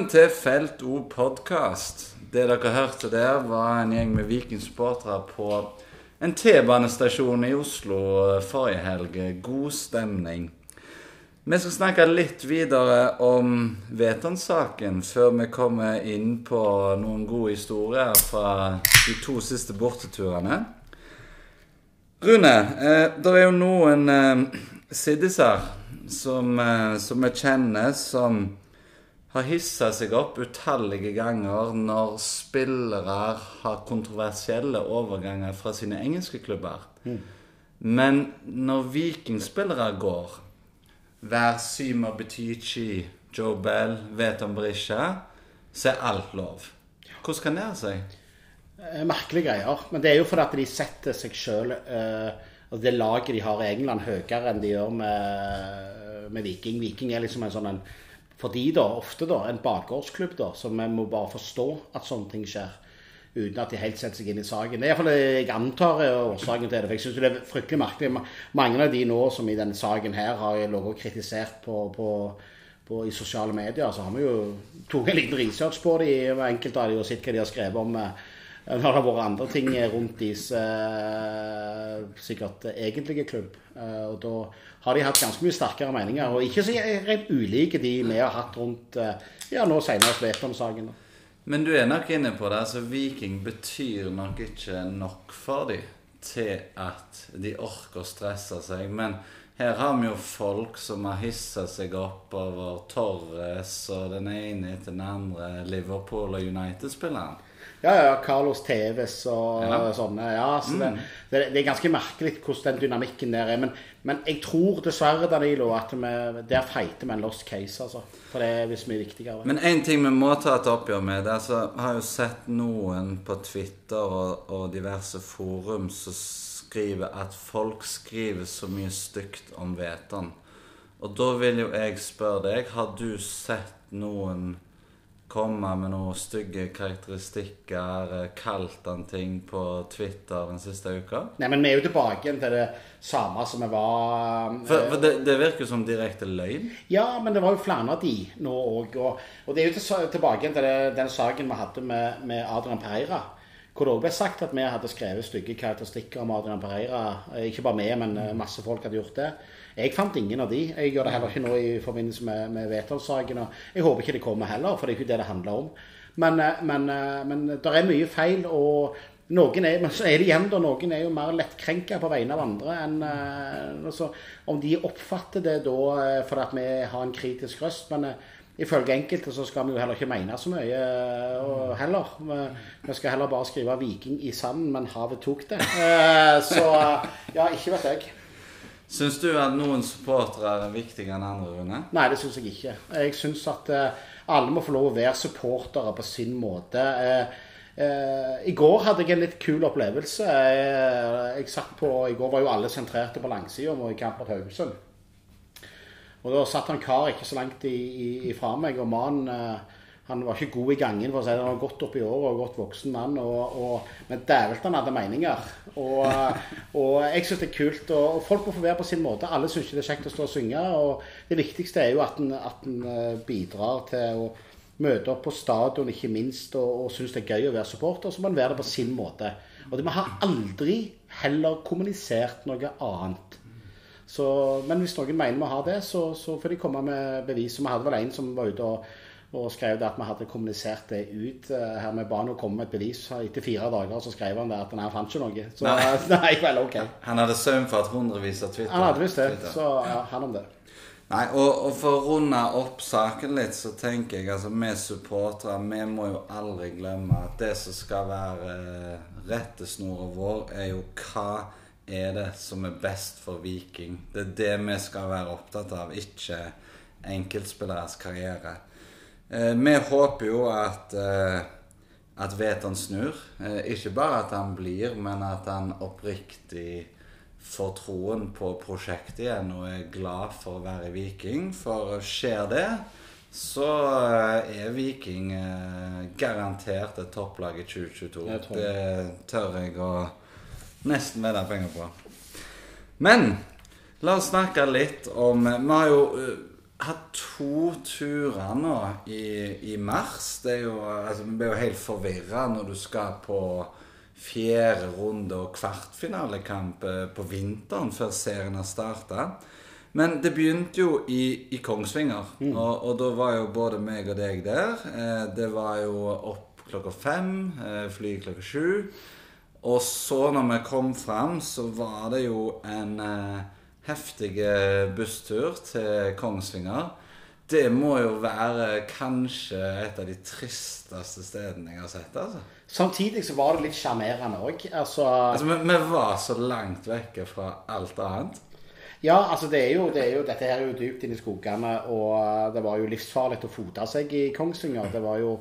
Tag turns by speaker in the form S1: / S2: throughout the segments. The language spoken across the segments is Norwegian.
S1: Velkommen til Felt O podkast. Det dere hørte der, var en gjeng med vikingsupportere på en T-banestasjon i Oslo forrige helg. God stemning. Vi skal snakke litt videre om Veton-saken før vi kommer inn på noen gode historier fra de to siste borteturene. Rune, eh, det er jo noen eh, siddiser som, eh, som vi kjenner, som har hissa seg opp utallige ganger når spillere har kontroversielle overganger fra sine engelske klubber. Mm. Men når vikingspillere går, hver Symer Betici, Joe Bell, Veton Berisha, så er alt lov. Hvordan kan det ha seg?
S2: Eh, merkelige greier. Men det er jo fordi at de setter seg sjøl og altså Det laget de har i England, høyere enn de gjør med, med Viking. Viking er liksom en sånn en for de da, ofte da, en bakgårdsklubb da, som vi må bare forstå at sånne ting skjer. Uten at de helt setter seg inn i saken. Det er iallfall jeg antar er årsaken til det. for jeg synes Det er fryktelig merkelig. Mange av de nå som i denne saken her har ligget og kritisert på, på, i sosiale medier, så har vi jo tatt en liten research på dem, enkelte av dem, og sett hva de har skrevet om. Eh, det har vært andre ting rundt deres eh, sikkert egentlige klubb. Eh, og da har de hatt ganske mye sterkere meninger. Og ikke så rent ulike de vi har hatt rundt eh, ja, nå senest Veton-saken.
S1: Men du er nok inne på det. altså Viking betyr nok ikke nok for dem til at de orker å stresse seg. Men her har vi jo folk som har hissa seg opp over Torres og den ene etter den andre Liverpool- og United-spilleren.
S2: Ja, ja. Carlos Teves og ja. sånne. Ja, så mm. det, det, er ganske merkelig hvordan den dynamikken der er. Men, men jeg tror dessverre, Danilo, at vi, der feiter vi en lost case. altså. For det er visst mye viktigere.
S1: Men én ting vi må ta et oppgjør med det er altså, Jeg har jo sett noen på Twitter og, og diverse forum som skriver at folk skriver så mye stygt om Vetan. Og da vil jo jeg spørre deg, har du sett noen komme med noen stygge karakteristikker, eh, kalt han ting på Twitter den siste uka?
S2: Nei, men vi er jo tilbake igjen til det samme som vi var
S1: For, for det, det, virker som direkte løgn?
S2: Ja, men det var jo flere av de nå òg. Og, og, det er jo til, tilbake igjen til det, den saken vi hadde med, med Adrian Pereira. Hvor det òg ble sagt at vi hadde skrevet stygge karakteristikker om Adrian Pereira. Eh, ikke bare vi, men eh, masse folk hadde gjort det. Jeg fant ingen av de. Jeg gjør det heller ikke nå i forbindelse med, med Veton-saken. Jeg håper ikke det kommer heller, for det er ikke det det handler om. Men, eh, men, men det er mye feil. og noen er, men så er det igjen da, noen er jo mer lettkrenka på vegne av andre enn altså, Om de oppfatter det da fordi vi har en kritisk røst. Men ifølge enkelte så skal vi jo heller ikke mene så mye uh, heller. Vi skal heller bare skrive 'Viking i sanden, men havet tok det'. så ja, ikke vet jeg.
S1: Syns du at noen supportere er viktigere enn andre, Rune?
S2: Nei, det syns jeg ikke. Jeg syns at uh, alle må få lov å være supportere på sin måte. I går hadde jeg en litt kul opplevelse. jeg satt på, I går var jo alle sentrerte på langsida i kamp mot Haugesund. Og da satt han kar ikke så langt ifra meg, og mannen han var ikke god i gangen, for å si det. Han var godt opp i året og godt voksen mann. Og, og, men dævelt han hadde meninger. Og, og jeg syns det er kult. Og, folk må få være på sin måte. Alle syns ikke det er kjekt å stå og synge. Og det viktigste er jo at en, at en eh, bidrar til å møte opp på stadion, ikke minst, og, og syns det er gøy å være supporter. Så må en være det på sin måte. Og vi har aldri heller kommunisert noe annet. Så, men hvis noen mener vi har det, så, så får de komme med bevis. Vi hadde vel en som var ute og og skrev det at vi hadde kommunisert det ut. Eh, her med ba kom med et bevis. Etter fire dager så skrev han det at han fant ikke noe. Så nei. nei, vel, ok.
S1: Han hadde saumfart hundrevis av Twitter.
S2: Han hadde visst det. Så ja, han om det.
S1: Nei, og, og, for å runde opp saken litt, så tenker jeg altså vi supportere vi må jo aldri glemme at det som skal være eh, rettesnora vår, er jo hva er det som er best for Viking. Det er det vi skal være opptatt av, ikke enkeltspilleres karriere. Eh, vi håper jo at, eh, at Veton snur. Eh, ikke bare at han blir, men at han oppriktig får troen på prosjektet igjen og er glad for å være Viking. For skjer det, så er Viking garantert et topplag i 2022. Det tør jeg å nesten vedde penger på. Men la oss snakke litt om Vi har jo hatt to turer nå i, i mars. Det er jo, altså, Vi blir jo helt forvirra når du skal på fjerde runde og kvartfinalekamp eh, på vinteren før serien har starta. Men det begynte jo i, i Kongsvinger, og, og, da var jo både meg og deg der. Eh, det var jo opp klokka fem, eh, fly klokka sju. Og så, når vi kom fram, så var det jo en eh, heftig busstur til Kongsvinger. Det må jo være kanskje et av de tristeste stedene jeg har sett. altså.
S2: Samtidig så var det litt sjarmerende òg. Altså,
S1: Altså, vi, vi var så langt vekke fra alt annet.
S2: ja, altså det er, jo, det er jo, dette her er jo dypt inne i skogene, og det var jo livsfarlig å fote seg i Kongsvinger. Det var jo,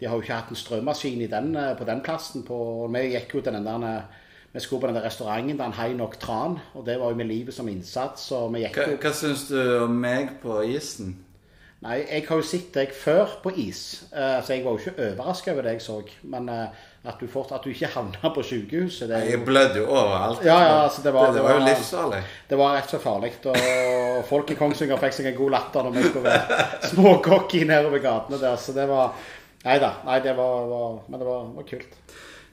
S2: De har jo ikke hatt en strømmaskin i den, eh, på den plassen. På, vi gikk jo til den der eh, vi skulle på den der restauranten, den High Nok Tran, og det var jo med livet som innsats. og vi gikk
S1: Hva,
S2: jo...
S1: hva syns du om meg på isen?
S2: Nei, jeg har jo sett deg før på is, uh, så jeg var jo ikke overraska over det jeg så. Men uh, at, du fort, at du ikke havna på sykehuset det
S1: Jeg blødde jo overalt.
S2: Ja, ja, altså, det var-
S1: det, det var jo livsfarlig.
S2: det var rett og slett farlig. Og folk i Kongsvinger fikk seg en god latter når vi skulle være småcocky nedover gatene der. Så det var Nei da. Nei, det var, var Men det var, var kult.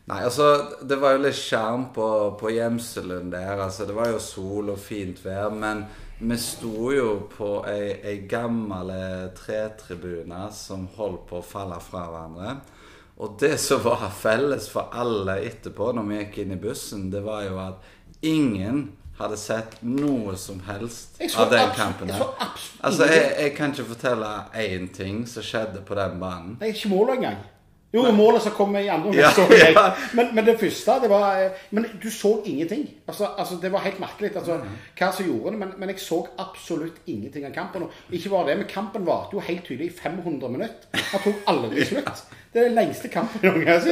S1: Nei, altså, det var jo litt skjerm på, på gjemselen der. Altså, det var jo sol og fint vær, men vi sto jo på ei, ei gammel tretribune som holdt på å falle fra hverandre. Og det som var felles for alle etterpå, når vi gikk inn i bussen, det var jo at ingen hadde sett noe som helst av den kampen
S2: jeg
S1: Altså, jeg, jeg kan ikke fortelle én ting som skjedde på den banen.
S2: er ikke målet engang. Jo, målet som kom i andre
S1: Ja, ja.
S2: Men, men det første, det var eh, Men du så ingenting. Altså, altså Det var helt merkelig altså,
S1: Mm.
S2: hva som gjorde det. Men, men jeg så absolutt ingenting av kampen. Og ikke bare det, men kampen varte jo helt tydelig i 500 minutter. Han tok aldri slutt. Det er den lengste kampen noen gang.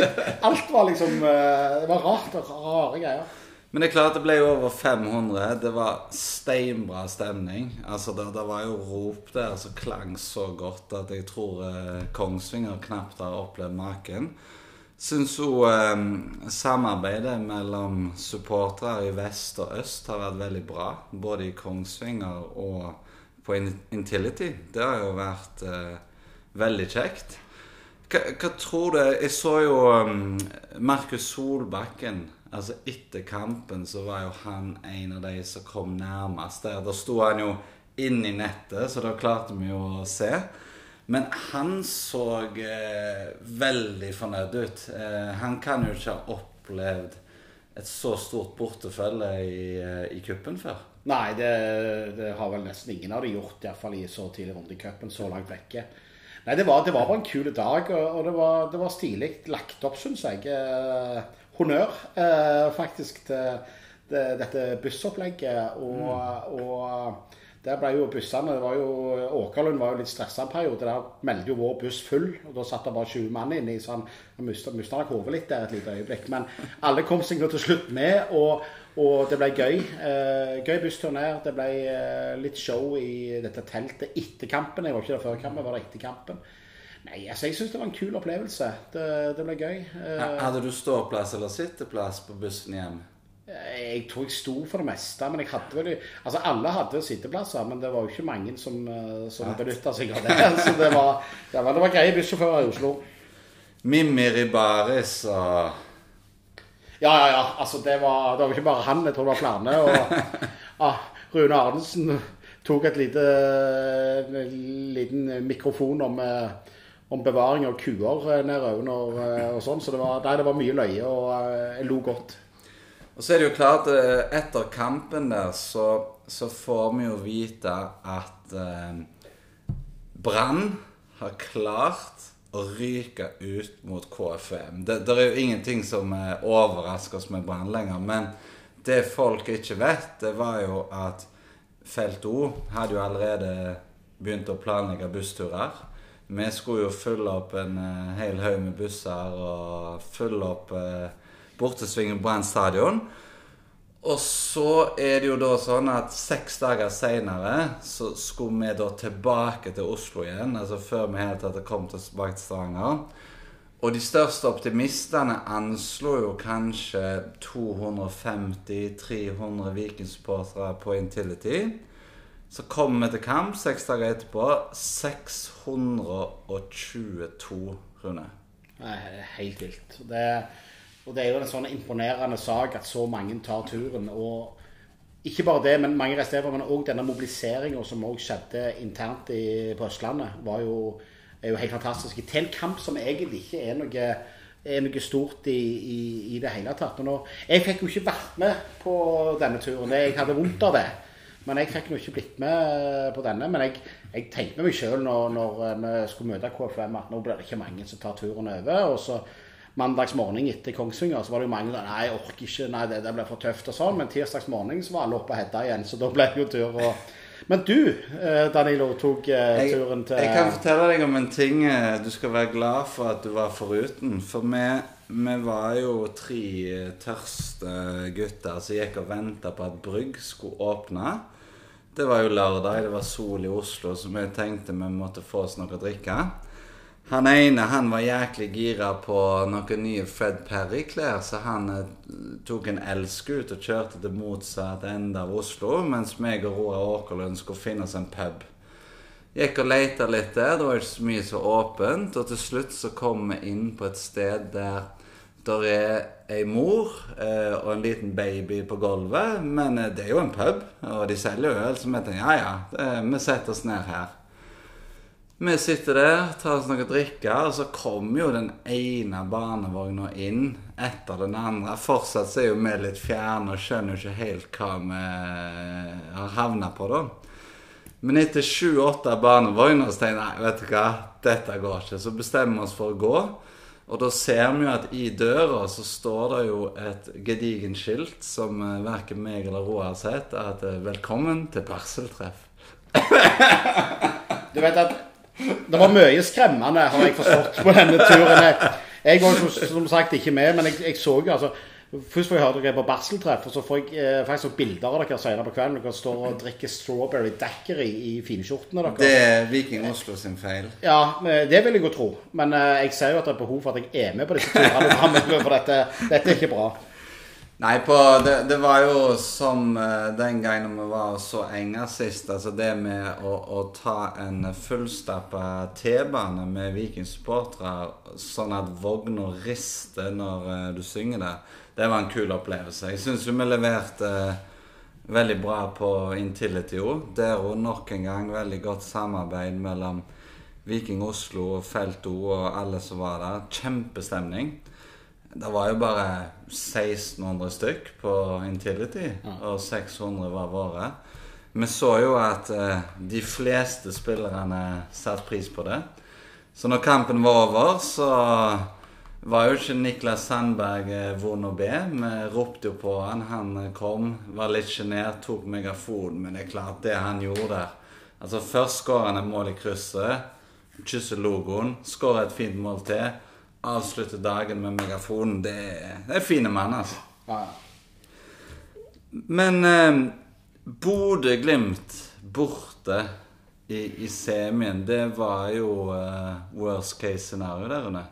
S2: Alt var liksom eh, Det var rart. Rare greier.
S1: Men det er klart det ble jo over 500. Det var steinbra stemning. Altså Det, det var jo rop der som klang så godt at jeg tror eh, Kongsvinger knapt har opplevd maken. Syns hun eh, samarbeidet mellom supportere i vest og øst har vært veldig bra. Både i Kongsvinger og på Intility. Det har jo vært eh, veldig kjekt. Hva, hva tror du Jeg så jo um, Markus Solbakken. Altså Etter kampen så var jo han en av de som kom nærmest der. Da sto han jo inn i nettet, så da klarte vi jo å se. Men han så eh, veldig fornøyd ut. Eh, han kan jo ikke ha opplevd et så stort bortefølge i, eh, i kuppen før.
S2: Nei, det, det har vel nesten ingen av de gjort, iallfall i så tidlig runde i cupen, så langt vekke. Nei, det var, det var bare en kul dag, og, og det var, var stilig lagt opp, syns jeg. Honnør, eh, faktisk, til det, dette bussopplegget. Og, og der ble jo bussene det var jo, Åkerlund var jo litt stressa en periode. Der meldte jo vår buss full, og da satt det bare 20 mann inni, så han, han mista nok hodet litt der et lite øyeblikk. Men alle kom seg nå til slutt med, og, og det ble gøy. Eh, gøy busstur ned. Det ble eh, litt show i dette teltet etter kampen. Jeg var ikke der før kampen, jeg var der etter kampen. Nei, altså, jeg syns det var en kul opplevelse. Det, det ble gøy. Eh,
S1: Hadde du ståplass eller sitteplass på bussen hjem?
S2: jeg tror jeg sto for det meste, men jeg hadde vel Altså, alle hadde sitteplasser, men det var jo ikke mange som, eh, som benytta seg av det. Så det var, det var, det var greie bussjåfører i Oslo.
S1: Mimmi Ribaris og
S2: Ja, ja, ja. Altså, det var, det var ikke bare han, jeg tror det var flere. Og ah, Rune Arnesen tok et lite liten mikrofon om, eh, om bevaring av kuer nede under eh, og sånn. Så det var, nei, det var mye løye, og eh, jeg lo godt.
S1: Og så er det jo klart, eh, etter kampen der, så, så får vi jo vite at eh, Brann har klart å ryke ut mot KFM. Det, det er jo ingenting som eh, overrasker oss med Brann lenger, men det folk ikke vet, det var jo at Felt O hadde jo allerede begynt å planlegge bussturer. Vi skulle jo fylle opp en eh, hel haug med busser og fylle opp eh, bortesvingen Brann stadion. Og så er det jo da sånn at seks dager seinere så skulle vi da tilbake til Oslo igjen. Altså før vi helt tatt kom tilbake til Stavanger. Og de største optimistene anslo jo kanskje 250-300 Viking-supportere på Intility. Så kom vi til kamp seks dager etterpå. 622 runder.
S2: Nei, det er helt vilt. Det, og det er jo en sånn imponerende sak at så mange tar turen. Og ikke bare det, men mange resterer, men òg denne mobiliseringa som òg skjedde internt i, på Østlandet, var jo, er jo helt fantastisk. Til en kamp som egentlig ikke er noe, er noe stort i, i, i, det hele tatt. Nå, jeg fikk jo ikke vært med på denne turen. Jeg hadde vondt av det. Men jeg fikk nå ikke blitt med på denne. Men jeg, jeg tenkte med meg sjøl når, når, vi skulle møte KFM at nå blir det ikke mange som tar turen over. Og så mandags morgen etter Kongsvinger så var det jo mange som nei, jeg orker ikke, nei, det, det blir for tøft og sånn. Men tirsdags morgen så var alle oppe og hedda igjen, så da ble det jo tur. Og... Men du, eh, Danilo, tok jeg, turen til
S1: Jeg kan fortelle deg om en ting eh, du skal være glad for at du var foruten. For vi, vi var jo tre tørste gutter som gikk og venta på at Brygg skulle åpne. Det var jo lørdag, det var sol i Oslo, så vi tenkte vi måtte få oss noe å drikke. Han ene han var jæklig gira på noen nye Fred Perry-klær, så han eh, tok en elskutt og kjørte til motsatt ende av Oslo, mens meg og Roar Åkerlund skulle finne oss en pub. Gikk og leita litt der, det var ikke så mye så åpent, og til slutt så kom vi inn på et sted der der er ei mor eh, og en liten baby på gulvet, men eh, det er jo en pub, og de selger øl, så vi tenker ja ja, det, vi setter oss ned her. Vi sitter der, tar oss noe å drikke, og så kommer jo den ene barnevogna inn etter den andre. Fortsatt så er jo vi litt fjerne og skjønner jo ikke helt hva vi eh, har havna på, da. Men etter sju-åtte barnevogner så tenker jeg nei, vet du hva, dette går ikke. Så bestemmer vi oss for å gå. Og da ser vi jo at i døra så står det jo et gedigent skilt som uh, verken meg eller Roar har sett, at uh, 'Velkommen til barseltreff'.
S2: du vet at det var mye skremmende, har jeg forstått, på denne turen. Jeg, var som sagt ikke med, men jeg, jeg så jo altså Først får jeg høre dere på barseltreff, og så får jeg eh, faktisk bilder av dere senere på kvelden. Dere står og drikker strawberry daiquiri i finskjortene deres.
S1: Det er Viking Oslo sin feil.
S2: Ja, det vil jeg jo tro. Men eh, jeg ser jo at det er behov for at jeg er med på disse turene for dette, dette er ikke bra.
S1: Nei, på, det, det, var jo som uh, den gangen vi var så enge sist. Altså det med å, å ta en fullstappa T-bane med Viking-supportere sånn at vogna rister når uh, du synger det det var en kul opplevelse. Jeg syns vi leverte eh, veldig bra på Intility òg. Der òg nok en gang veldig godt samarbeid mellom Viking Oslo og Felt O og alle som var der. Kjempestemning. Det var jo bare 1600 stykk på Intility, og 600 var våre. Vi så jo at eh, de fleste spillerne satte pris på det. Så når kampen var over, så var jo ikke Niklas Sandberg eh, vond å be. Vi ropte jo på han. Han eh, kom, var litt sjenert, tok megafonen. Men det er klart, det han gjorde der Altså Først skårer han et mål i krysset. Kysser logoen. Skårer et fint mål til. Avslutter dagen med megafonen. Det, det er fine mann, altså. Ja. Men eh, Bodø-Glimt borte i, i, semien, det var jo eh, worst case scenario der inne.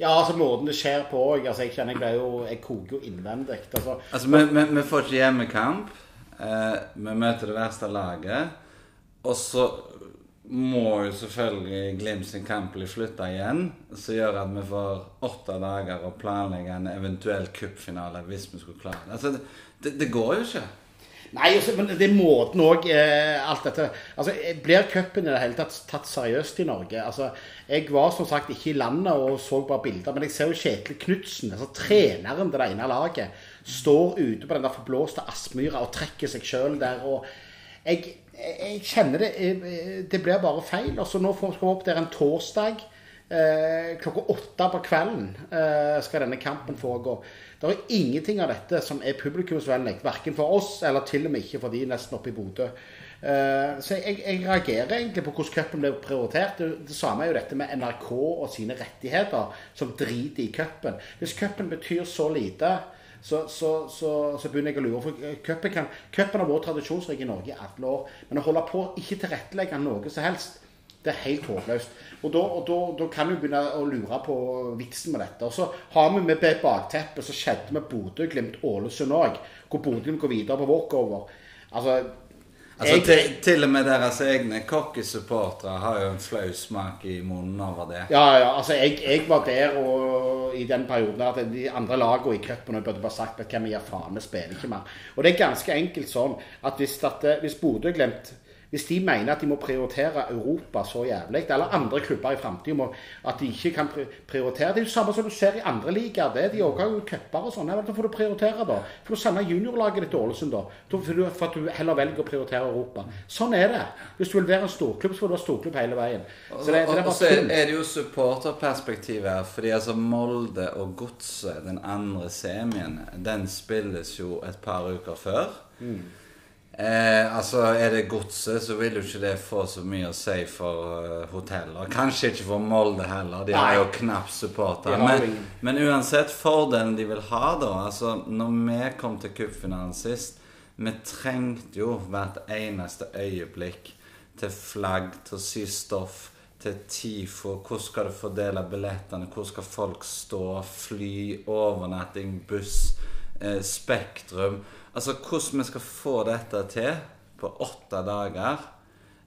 S2: Ja, altså måten det skjer på òg. Altså, jeg kjenner jeg, ble jo, jeg koker jo innvendig.
S1: Altså, altså vi, vi, vi, får ikke hjemmekamp. Eh, vi møter det verste laget. Og så må jo selvfølgelig Glimt sin kamp bli flytta igjen. Som gjør at vi får åtte dager å planlegge en eventuell cupfinale hvis vi skulle klare det. Altså, det, det går jo ikke.
S2: Nei, også, men det er måten òg eh, Alt dette Altså, Blir cupen i det hele tatt tatt seriøst i Norge? Altså, Jeg var som sagt ikke i landet og så bare bilder, men jeg ser jo Kjetil Knutsen, altså treneren til det ene laget, står ute på den der forblåste Aspmyra og trekker seg sjøl der. og jeg, jeg, kjenner det eh, Det blir bare feil. Altså, nå skal vi opp der en torsdag. Eh, klokka åtte på kvelden eh, skal denne kampen foregå. Det er ingenting av dette som er publikumsvennlig, verken for oss eller til og med ikke for de nesten oppe i Bodø. Eh, så jeg, jeg, reagerer egentlig på hvordan cupen ble prioritert. Det, samme er jo dette med NRK og sine rettigheter, som driter i cupen. Hvis cupen betyr så lite så, så, så, så, begynner jeg å lure. For cupen har vært tradisjonsrik i Norge i alle år. Men å holde på ikke tilrettelegge noe som helst det er helt håpløst. Og da, kan du begynne å lure på vitsen med dette. Og så har vi med bakteppet som skjedde med Bodø-Glimt Ålesund òg, hvor Bodø-Glimt går videre på walkover. Altså,
S1: Altså,
S2: Jeg-
S1: til, til og med deres egne cocky-supportere har jo en flau smak i munnen over det.
S2: Ja, ja, altså jeg, jeg var der og i den perioden at de andre lagene i cupen burde bare sagt at hvem gir faen, vi spiller ikke mer. Og det er ganske enkelt sånn at hvis, at, eh, hvis Bodø-Glimt hvis de mener at de må prioritere Europa så jævlig, eller andre klubber i framtida at de ikke kan prioritere Det er jo samme som du ser i andre ligaer. det, De òg har jo cuper og sånn. Da får du prioritere, da. Får du sende juniorlaget ditt til Ålesund, da. For at du heller velger å prioritere Europa. Sånn er det. Hvis du vil være en storklubb, så får du være storklubb hele veien. Så det, det er
S1: og så er, det jo supporterperspektivet her. Fordi altså Molde og Godset, den andre semien, den spilles jo et par uker før. Eh, altså Er det Godset, så vil jo ikke det få så mye å si for uh, hoteller. Kanskje ikke for Molde heller. De har jo knapt supporter.
S2: De har jo
S1: Men, men uansett, fordelen de vil ha, da altså Når vi kom til cupfinalen sist Vi trengte jo hvert eneste øyeblikk til flagg, til å sy stoff, til TIFO. Hvordan skal du fordele billettene? Hvor skal folk stå? Fly, overnatting, buss, eh, Spektrum. Altså hvordan vi skal få dette til på åtte dager.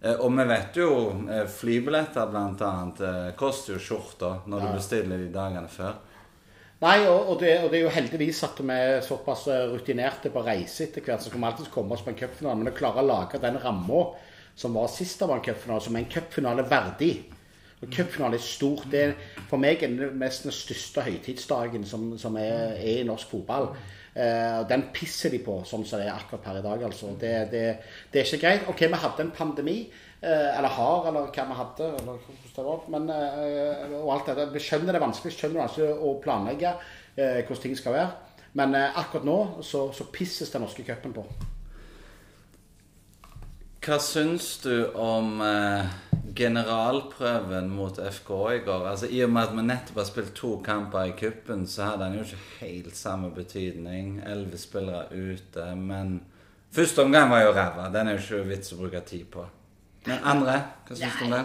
S1: Eh, og vi vet jo eh, flybilletter blant annet eh, koster jo skjorta når du bestiller de dagene før.
S2: Nei, og, det, og det er jo heldigvis at vi er såpass rutinerte på reise etter hvert, så kommer vi alltid komme oss på en cupfinale. Men å klare å lage den ramma som var sist det var en cupfinale, som er en cupfinale verdig. Og Cupfinale er stort. Det er for meg er det mest den største høytidsdagen som, som er, er i norsk fotball. Eh, den pisser de på, sånn som det er akkurat per i dag. altså. Det, det, det er ikke greit. Ok, vi hadde en pandemi. Eh, eller har, eller hva vi hadde. eller hvordan det var, men, eh, og alt dette. Vi skjønner det er vanskelig, skjønner det er vanskelig å planlegge hvordan ting skal være. Men akkurat nå så, så pisses den norske cupen på.
S1: Hva syns du om eh, generalprøven mot FK i går? Altså I og med at vi nettopp har spilt to kamper i kuppen, så hadde den jo ikke helt samme betydning. Elleve spillere ute. Men første omgang var jo ræva. Den er jo ikke vits å bruke tid på. Men andre, hva syns du om det?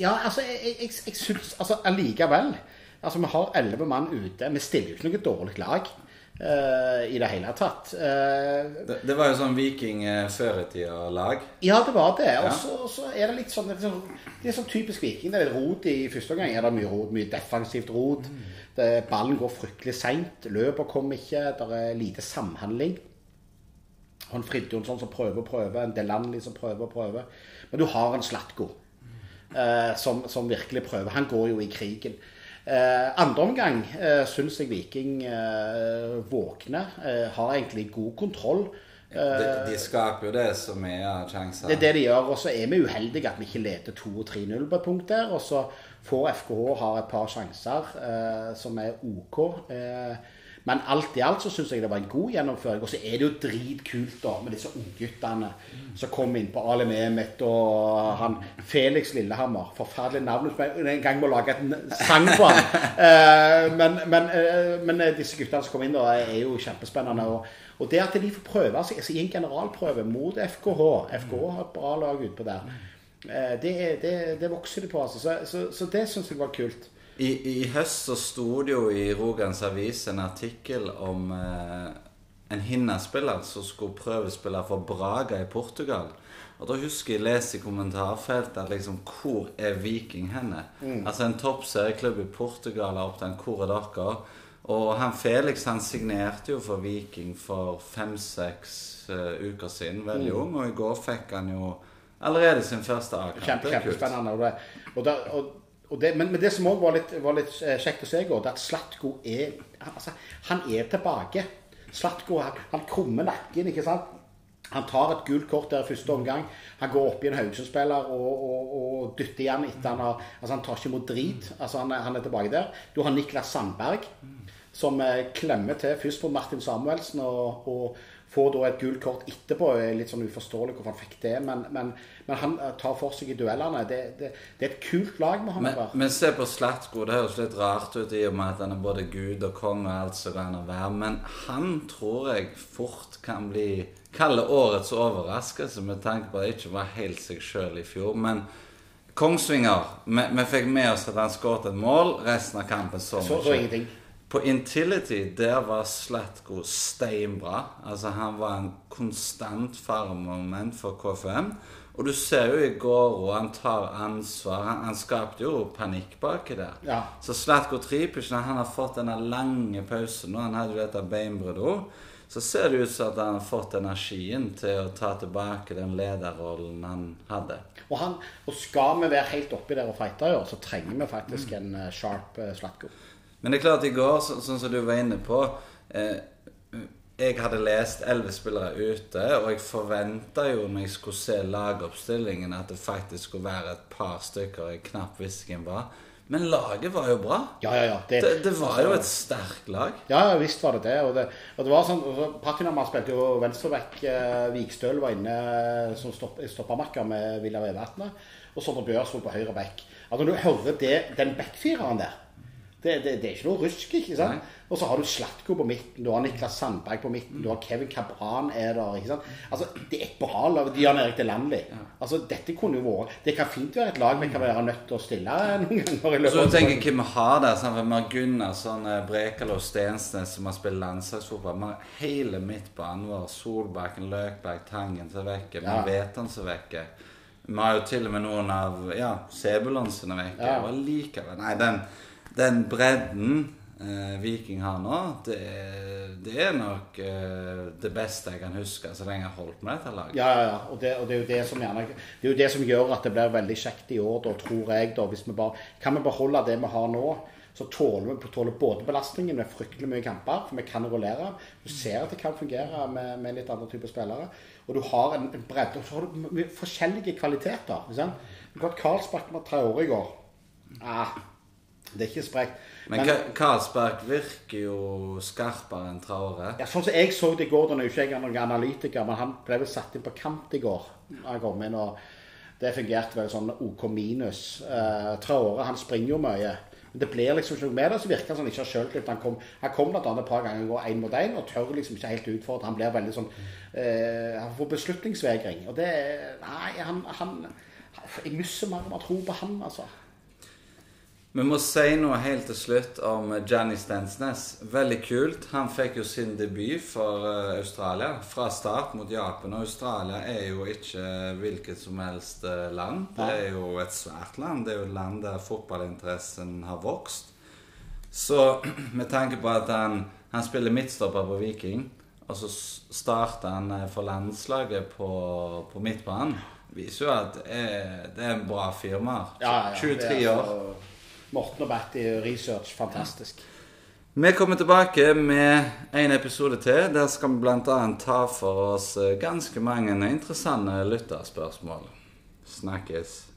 S2: Ja, altså, jeg, jeg, jeg syns altså, allikevel Altså, vi har elleve mann ute. Vi stiller jo ikke noe dårlig lag i det hele tatt. Eh,
S1: det? Det var jo sånn Viking eh, før i tida-lag.
S2: ja, det var det. Og
S1: Ja.
S2: så, så er det litt sånn Det er sånn, det er sånn typisk Viking. Det er rot i første omgang. Er det mye rot, mye defensivt rot. Det, ballen går fryktelig seint. Løper kommer ikke. Det er lite samhandling. Han Fridtjonsson som prøver og prøver. En Delanley som prøver og prøver. Men du har en Slatko eh, som, som virkelig prøver. Han går jo i krigen. Eh, andre omgang eh, syns jeg Viking eh, våkner. Eh, har egentlig god kontroll.
S1: De, de skaper jo det som er sjanser.
S2: Det er det de gjør. Og så er vi uheldige at vi ikke leder 2-3-0 på et punkt der. Og så får FKH har et par sjanser eh, som er OK. Eh, men alt i alt så syns jeg det var en god gjennomføring. Og så er det jo dritkult da med disse ungguttene som kom inn på Ali Mehmet og han Felix Lillehammer. Forferdelig navn. En gang må lage en sang på han. uh, men, men, uh, men disse guttene som kom inn da, er jo kjempespennende. Og, og det at de får prøve seg altså, i en generalprøve mot FKH FKH har et bra lag utpå der. Uh, Det, det, det vokser de på. Altså. Så, så, så det syns jeg var kult.
S1: I, I høst så sto det jo i Rogans Avis en artikkel om eh, en Hinna-spiller som skulle prøvespille for Braga i Portugal. Og da husker jeg leste i kommentarfeltet liksom Hvor er Viking henne? Altså en toppserieklubb i Portugal har opptatt Hvor er dere? Og han Felix han signerte jo for Viking for fem-seks uh, uker siden. Veldig ung. Og i går fikk han jo allerede sin første A-kamp.
S2: Kjempe, kjempespennende. Og det, og og, og det, men, men det som òg var var litt eh, kjekt å se i går, det er at Slatko er han- altså, Han er tilbake. Slatko han, han krummer nakken, ikke sant? Han tar et gult kort der i første omgang. Han går opp i en Haugesund-spiller og, og, og dytter igjen etter han har Altså, han tar ikke imot drit. Altså, han, han er tilbake der. Du har Niklas Sandberg, som eh, klemmer til først på Martin Samuelsen og, og får da et gult kort etterpå. Er Litt sånn uforståelig hvorfor han fikk det, men, men, men han eh, tar for seg i duellene. Det, det, det er et kult lag vi har med
S1: Men, men se på Slatko. Det høres litt rart ut i og med at han er både gud og konge og alt som kan være. Men han tror jeg fort kan bli Kalle årets overraskelse med tanke på at han ikke var helt seg sjøl i fjor. Men Kongsvinger Vi, vi fikk med oss at han skåret et mål. Resten av kampen så vi ikke. På Intility der var Slatko steinbra. Altså Han var en konstant farmoment for KFM. Og du ser jo i går og han tar ansvar. Han, han skapte jo panikk baki der.
S2: Ja.
S1: Så Slatko Tripic, han har fått denne lange pausen nå, han hadde jo dette beinbruddet så ser det ut som at han har fått energien til å ta tilbake den lederrollen han hadde.
S2: Og, han, og skal vi være helt oppi der og fighte så trenger vi faktisk en eh, sharp uh, Slatko.
S1: Men det er klart, i går, så, sånn som du var inne på eh, Jeg hadde lest elleve spillere ute, og jeg forventa jo når jeg skulle se lagoppstillingen, at det faktisk skulle være et par stykker jeg knapt visste hvem var. Men laget var jo bra.
S2: Ja, ja, ja.
S1: Det, det var jo et sterkt lag.
S2: Ja, visst var det det. Og det, og det var sånn, Patinama spilte jo venstreback. Eh, Vikstøl var inne eh, som stopp, stoppermakker med Villa Vevatnet. Og Sondre Bjørsvold på høyre back. Altså, når du hører det, den backfireren der det, det, det, er ikke noe rusk. ikke sant?
S1: Nei.
S2: Og så har du Slatko på midten, du har Niklas Sandberg på midten, du har Kevin Cabran er der. ikke sant? Altså, Det er et bra lag. De har Erik Delandli. Altså, dette kunne jo vært Det kan fint være et lag vi kan være nødt til å stille noen ganger. i løpet
S1: Så du tenker hvem vi har der? Sånn, vi har Gunnarsson, sånn, Brekalo og Stensnes som har spilt landslagsfotball. Vi har hele midtbanen vår. Solbakken, Løkberg, Tangen som er vekke. Vi
S2: ja.
S1: vet han som vekker. vekke. Vi har jo til og med noen av ja, Sebulon som er vekke.
S2: Ja.
S1: Og likevel Nei, den, den bredden eh, Viking har nå, det, det er nok eh, det beste jeg kan huske så lenge jeg har holdt med dette laget.
S2: Ja, ja, ja. Og det, og det er jo det som gjerne Det er jo det som gjør at det blir veldig kjekt i år, da, tror jeg. da, hvis vi bare, Kan vi beholde det vi har nå, så tåler vi tåler både belastningen med fryktelig mye kamper, for vi kan rullere. Du ser at det kan fungere med, med litt andre typer spillere. Og du har en, en bredde, og så har du forskjellige kvaliteter. ikke sant? Karlsbakk var tre år i går. Ah, det er ikke sprekt.
S1: Men men Karlsberg virker jo skarpere enn Traore.
S2: Ja, sånn som jeg så det i går, da er jo ikke jeg noen analytiker, men han ble vel satt inn på kant i går. Han kom inn, og det fungerte vel sånn OK minus. Uh, Traore, han springer jo mye. Men det blir liksom ikke noe med det, så virker han sånn ikke har sjøltillit. Han kom, han kom blant annet et par ganger og går én mot én, og tør liksom ikke helt utfordre. Han blir veldig sånn uh, Han får beslutningsvegring. Og det Nei, han, han Jeg mister mer om å tro på han, altså.
S1: Vi må si noe helt til slutt om Gianni Stensnes. Veldig kult. Han fikk jo sin debut for eh, Australia fra start mot Japan. Og Australia er jo ikke hvilket som helst eh, land. Det er jo et svært land. Det er jo et land der fotballinteressen har vokst. Så med tanke på at han, han spiller midtstopper på Viking, og så starter han eh, for landslaget på, på midtbanen, viser jo at det er, det er en bra firma.
S2: Ja, ja, ja.
S1: 23
S2: er
S1: år.
S2: Morten og Batti research, fantastisk.
S1: Vi kommer tilbake med en episode til. Der skal vi bl.a. ta for oss eh, ganske mange interessante lytterspørsmål. Snakkes.